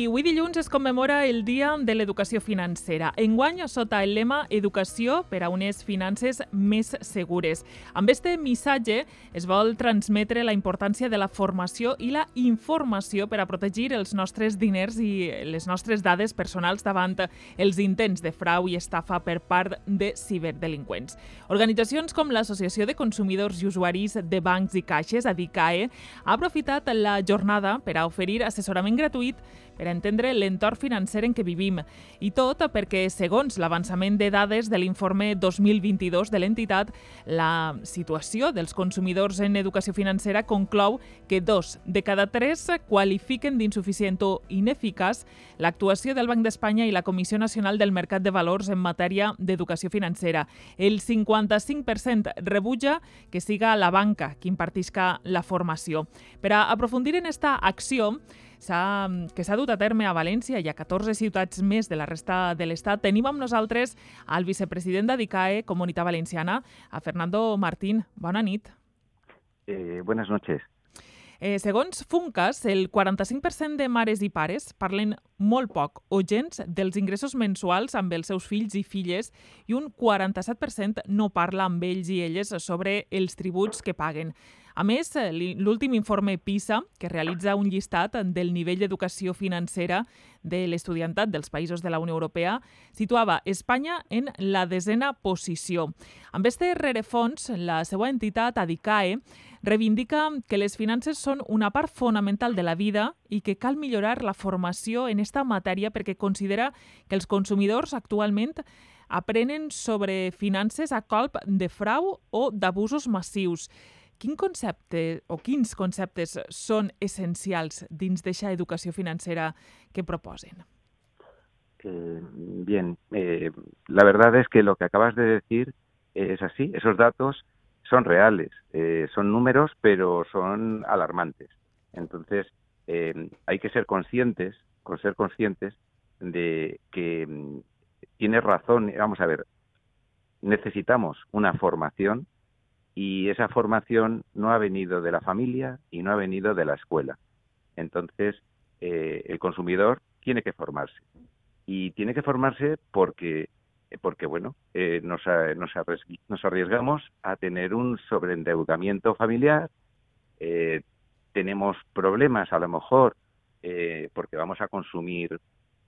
I avui dilluns es commemora el Dia de l'Educació Financera. Enguany, sota el lema Educació per a unes finances més segures. Amb este missatge es vol transmetre la importància de la formació i la informació per a protegir els nostres diners i les nostres dades personals davant els intents de frau i estafa per part de ciberdelinqüents. Organitzacions com l'Associació de Consumidors i Usuaris de Bancs i Caixes, ADICAE, ha aprofitat la jornada per a oferir assessorament gratuït per entendre l'entorn financer en què vivim. I tot perquè, segons l'avançament de dades de l'informe 2022 de l'entitat, la situació dels consumidors en educació financera conclou que dos de cada tres qualifiquen d'insuficient o ineficaç l'actuació del Banc d'Espanya i la Comissió Nacional del Mercat de Valors en matèria d'educació financera. El 55% rebutja que siga la banca qui impartisca la formació. Per a aprofundir en esta acció, que s'ha dut a terme a València i a 14 ciutats més de la resta de l'Estat. Tenim amb nosaltres al vicepresident d'ADICAE, Comunitat Valenciana, a Fernando Martín. Bona nit. Eh, buenas noches. Eh, segons Funcas, el 45% de mares i pares parlen molt poc o gens dels ingressos mensuals amb els seus fills i filles i un 47% no parla amb ells i elles sobre els tributs que paguen. A més, l'últim informe PISA, que realitza un llistat del nivell d'educació financera de l'estudiantat dels països de la Unió Europea, situava Espanya en la desena posició. Amb este rerefons, la seva entitat, ADICAE, reivindica que les finances són una part fonamental de la vida i que cal millorar la formació en esta matèria perquè considera que els consumidors actualment aprenen sobre finances a colp de frau o d'abusos massius. Quin concepte o quins conceptes són essencials dins d'aquesta educació financera que proposen? Eh, bien, eh, la verdad es que lo que acabas de decir es así. Esos datos son reales, eh, son números, pero son alarmantes. Entonces, eh, hay que ser conscientes, con ser conscientes de que mm, tiene razón. Vamos a ver, necesitamos una formación y esa formación no ha venido de la familia y no ha venido de la escuela. Entonces, eh, el consumidor tiene que formarse. Y tiene que formarse porque, porque bueno, eh, nos, nos, nos, arriesgamos a tener un sobreendeudamiento familiar, eh, tenemos problemas a lo mejor porque vamos a consumir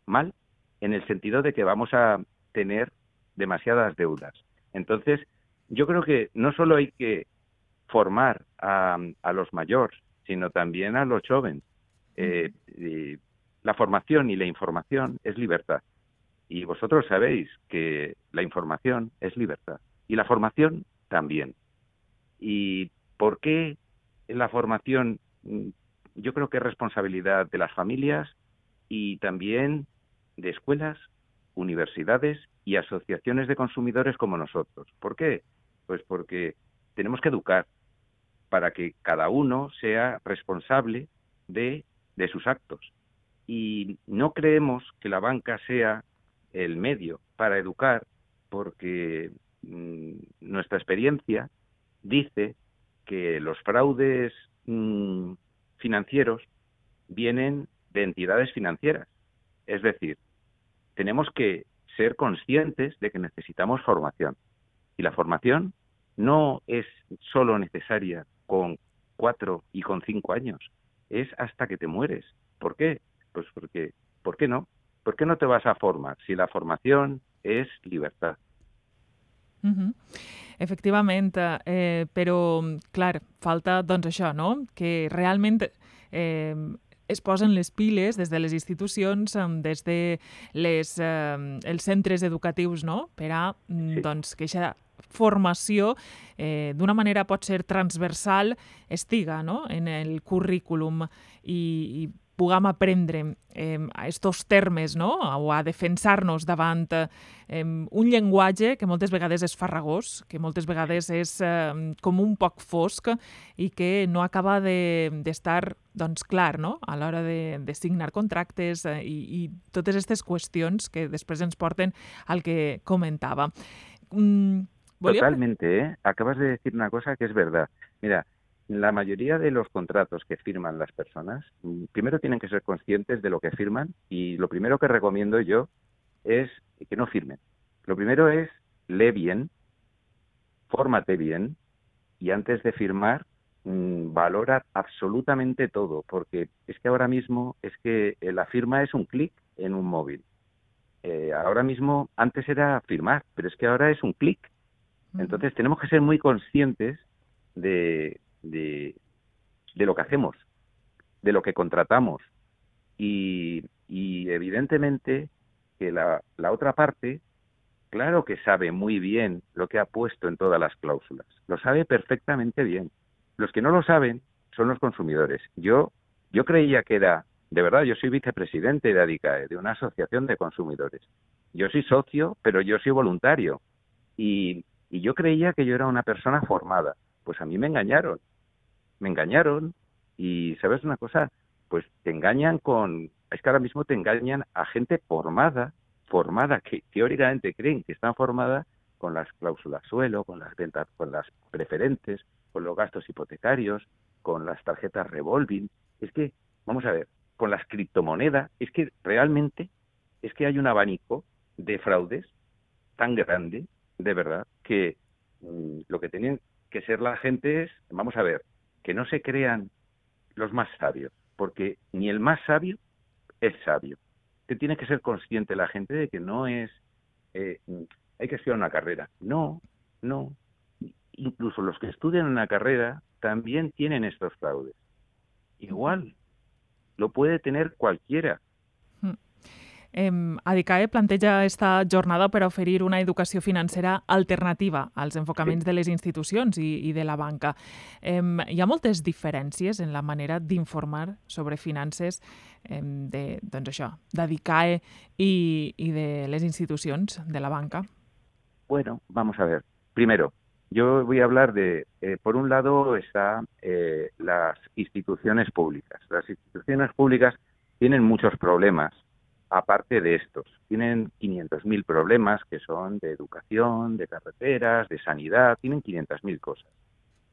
mal, en el sentido de que vamos a tener demasiadas deudas. Entonces, yo creo que no solo hay que formar a, los mayores, sino también a los jóvenes. Eh, la formación y la información es libertad. Y vosotros sabéis que la información es libertad. Y la formación también. ¿Y por qué la formación? Mm, yo creo que es responsabilidad de las familias y también de escuelas, universidades y asociaciones de consumidores como nosotros. ¿Por qué? Pues porque tenemos que educar para que cada uno sea responsable de, de sus actos. Y no creemos que la banca sea el medio para educar porque mm, nuestra experiencia dice que los fraudes mm, financieros vienen de entidades financieras. Es decir, tenemos que ser conscientes de que necesitamos formación. Y la formación no es solo necesaria con cuatro y con cinco años, es hasta que te mueres. ¿Por qué? Pues porque, ¿por qué no? ¿Por qué no te vas a formar si la formación es libertad? Uh -huh. Efectivament, eh, però, clar, falta, doncs, això, no?, que realment eh, es posen les piles des de les institucions, des de les, eh, els centres educatius, no?, per a, mm, sí. doncs, que aquesta formació eh, d'una manera pot ser transversal estiga no? en el currículum i, i puguem aprendre eh, estos termes no? o a defensar-nos davant eh, un llenguatge que moltes vegades és farragós, que moltes vegades és eh, com un poc fosc i que no acaba d'estar de, doncs, clar no? a l'hora de, de signar contractes eh, i, i totes aquestes qüestions que després ens porten al que comentava. Mm, Totalmente, ¿eh? Acabas de decir una cosa que es verdad. Mira, la mayoría de los contratos que firman las personas, mm, primero tienen que ser conscientes de lo que firman y lo primero que recomiendo yo es que no firmen. Lo primero es lee bien, fórmate bien y antes de firmar mm, valora absolutamente todo, porque es que ahora mismo es que eh, la firma es un clic en un móvil. Eh, ahora mismo, antes era firmar, pero es que ahora es un clic. Entonces tenemos que ser muy conscientes de, de, lo que hacemos, de lo que contratamos. Y, y evidentemente que la, la otra parte claro que sabe muy bien lo que ha puesto en todas las cláusulas. Lo sabe perfectamente bien. Los que no lo saben son los consumidores. Yo, yo creía que era, de verdad, yo soy vicepresidente de ADICAE, de una asociación de consumidores. Yo soy socio, pero yo soy voluntario. Y, y yo creía que yo era una persona formada. Pues a mí me engañaron. Me engañaron y, ¿sabes una cosa? Pues te engañan con... Es que ahora mismo te engañan a gente formada formada, que teóricamente creen que están formadas con las cláusulas suelo, con las ventas, con las preferentes, con los gastos hipotecarios, con las tarjetas revolving. Es que, vamos a ver, con las criptomonedas, es que realmente es que hay un abanico de fraudes tan grande, de verdad, que mm, lo que tienen que ser la gente es, vamos a ver, que no se crean los más sabios, porque ni el más sabio es sabio tiene que ser consciente la gente de que no es, eh, hay que estudiar una carrera. No, no. Incluso los que estudian una carrera también tienen estos fraudes. Igual, lo puede tener cualquiera. Eh, Adicae planteja esta jornada per oferir una educació financera alternativa als enfocaments sí. de les institucions i, i de la banca. Eh, hi ha moltes diferències en la manera d'informar sobre finances eh, de, doncs això, d'Adicae i, i de les institucions de la banca? Bueno, vamos a ver. Primero, yo voy a hablar de, eh, por un lado, está eh, las instituciones públicas. Las instituciones públicas tienen muchos problemas aparte de estos. Tienen 500.000 problemas que son de educación, de carreteras, de sanidad, tienen 500.000 cosas.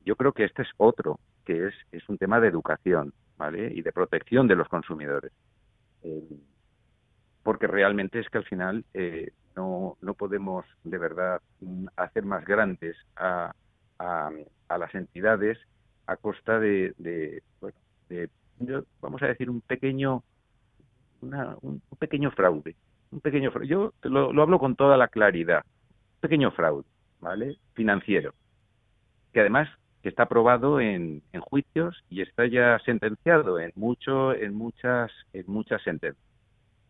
Yo creo que este es otro, que es, es un tema de educación ¿vale? y de protección de los consumidores. Eh, porque realmente es que al final eh, no, no podemos de verdad hacer más grandes a, a, a las entidades a costa de, de, bueno, de, vamos a decir, un pequeño un, pequeño fraude. Un pequeño fraude. Yo lo, lo hablo con toda la claridad. Un pequeño fraude, ¿vale? Financiero. Que además que está aprobado en, en, juicios y está ya sentenciado en mucho en muchas en muchas sentencias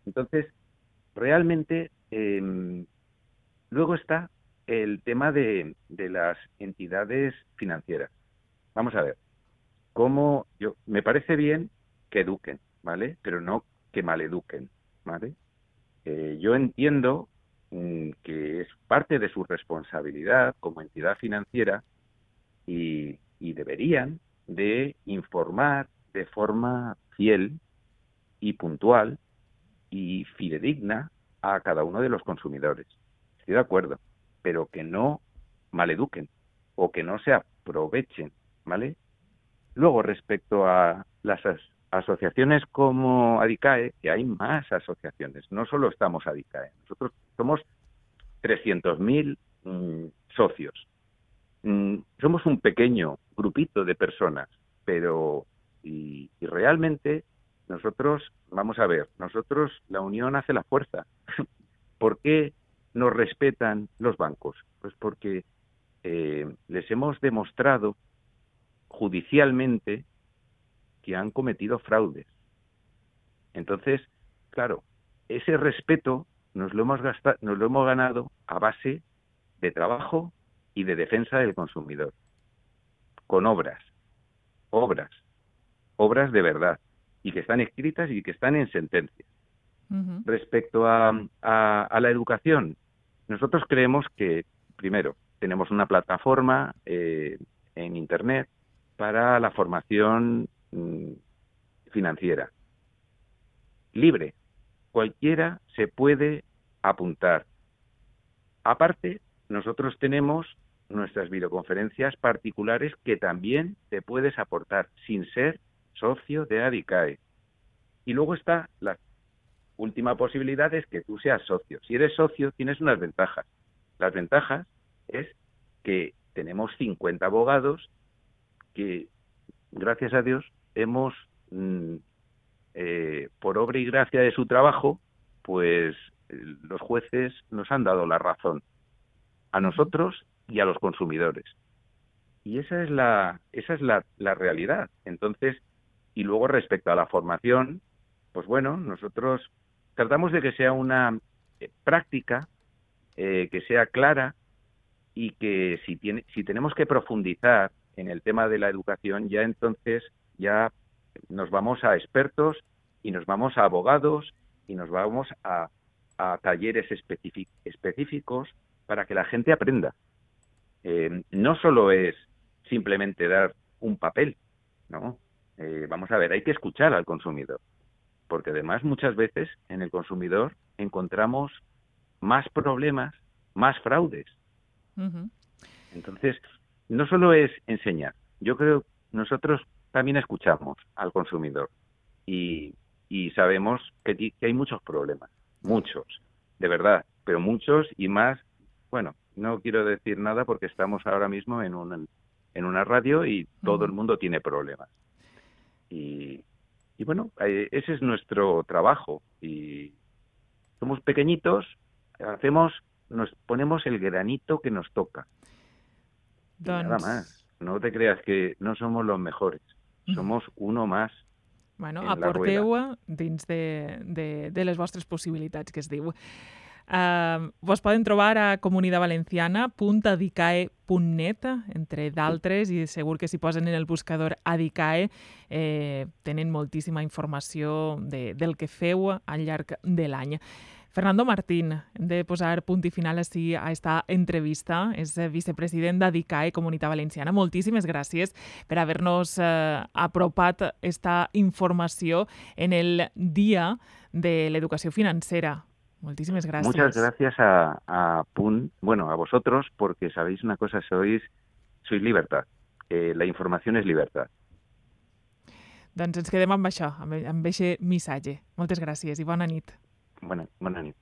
entonces realmente eh, luego está el tema de, de, las entidades financieras vamos a ver cómo yo me parece bien que eduquen vale pero no que maleduquen, ¿vale? Eh, yo entiendo mm, que es parte de su responsabilidad como entidad financiera y, deberían de informar de forma fiel y puntual y fidedigna a cada uno de los consumidores. Estoy de acuerdo, pero que no maleduquen o que no se aprovechen, ¿vale? Luego, respecto a las asociaciones como ADICAE, que hay más asociaciones, no solo estamos ADICAE, nosotros somos 300.000 mm, socios. Mm, somos un pequeño grupito de personas, pero y, realmente nosotros, vamos a ver, nosotros la unión hace la fuerza. ¿Por qué nos respetan los bancos? Pues porque eh, les hemos demostrado judicialmente que han cometido fraudes. Entonces, claro, ese respeto nos lo hemos gastado, nos lo hemos ganado a base de trabajo y de defensa del consumidor, con obras, obras, obras de verdad y que están escritas y que están en sentencias. Respecto a, a, la educación, nosotros creemos que, primero, tenemos una plataforma eh, en Internet para la formación Mm, financiera. Libre. Cualquiera se puede apuntar. Aparte, nosotros tenemos nuestras videoconferencias particulares que también te puedes aportar sin ser socio de ADICAE. Y luego está la última posibilidad es que tú seas socio. Si eres socio tienes unas ventajas. Las ventajas es que tenemos 50 abogados que, gracias a Dios, hemos, mm, eh, por obra y gracia de su trabajo, pues los jueces nos han dado la razón a nosotros y a los consumidores. Y esa es la, esa es la, la realidad. Entonces, y luego respecto a la formación, pues bueno, nosotros tratamos de que sea una eh, práctica, eh, que sea clara y que si, tiene, si tenemos que profundizar en el tema de la educación, ya entonces ya nos vamos a expertos y nos vamos a abogados y nos vamos a, a talleres específicos para que la gente aprenda. Eh, no solo es simplemente dar un papel, ¿no? Eh, vamos a ver, hay que escuchar al consumidor, porque además muchas veces en el consumidor encontramos más problemas, más fraudes. Entonces, no solo es enseñar, yo creo nosotros también escuchamos al consumidor y, y sabemos que, que hay muchos problemas, muchos, de verdad, pero muchos y más, bueno, no quiero decir nada porque estamos ahora mismo en, un, en una radio y todo el mundo tiene problemas. Y, y bueno, eh, ese es nuestro trabajo y somos pequeñitos, hacemos, nos ponemos el granito que nos toca. Nada más. No te creas que no somos los mejores, somos uno más. Bueno, aporteu dins de, de, de les vostres possibilitats, que es diu. Uh, vos poden trobar a comunidadvalenciana.adicae.net, entre d'altres, i segur que si posen en el buscador Adicae eh, tenen moltíssima informació de, del que feu al llarg de l'any. Fernando Martín, hem de posar punt i final així a esta entrevista. És vicepresident d'ADICAE Comunitat Valenciana. Moltíssimes gràcies per haver-nos eh, apropat esta informació en el dia de l'educació financera. Muchísimas gracias. Muchas gracias a, a PUN, bueno, a vosotros, porque sabéis una cosa, sois, sois libertad. Eh, la información es libertad. Doncs ens quedem amb això, amb, amb aquest missatge. Moltes gràcies i bona nit. Bona, bona nit.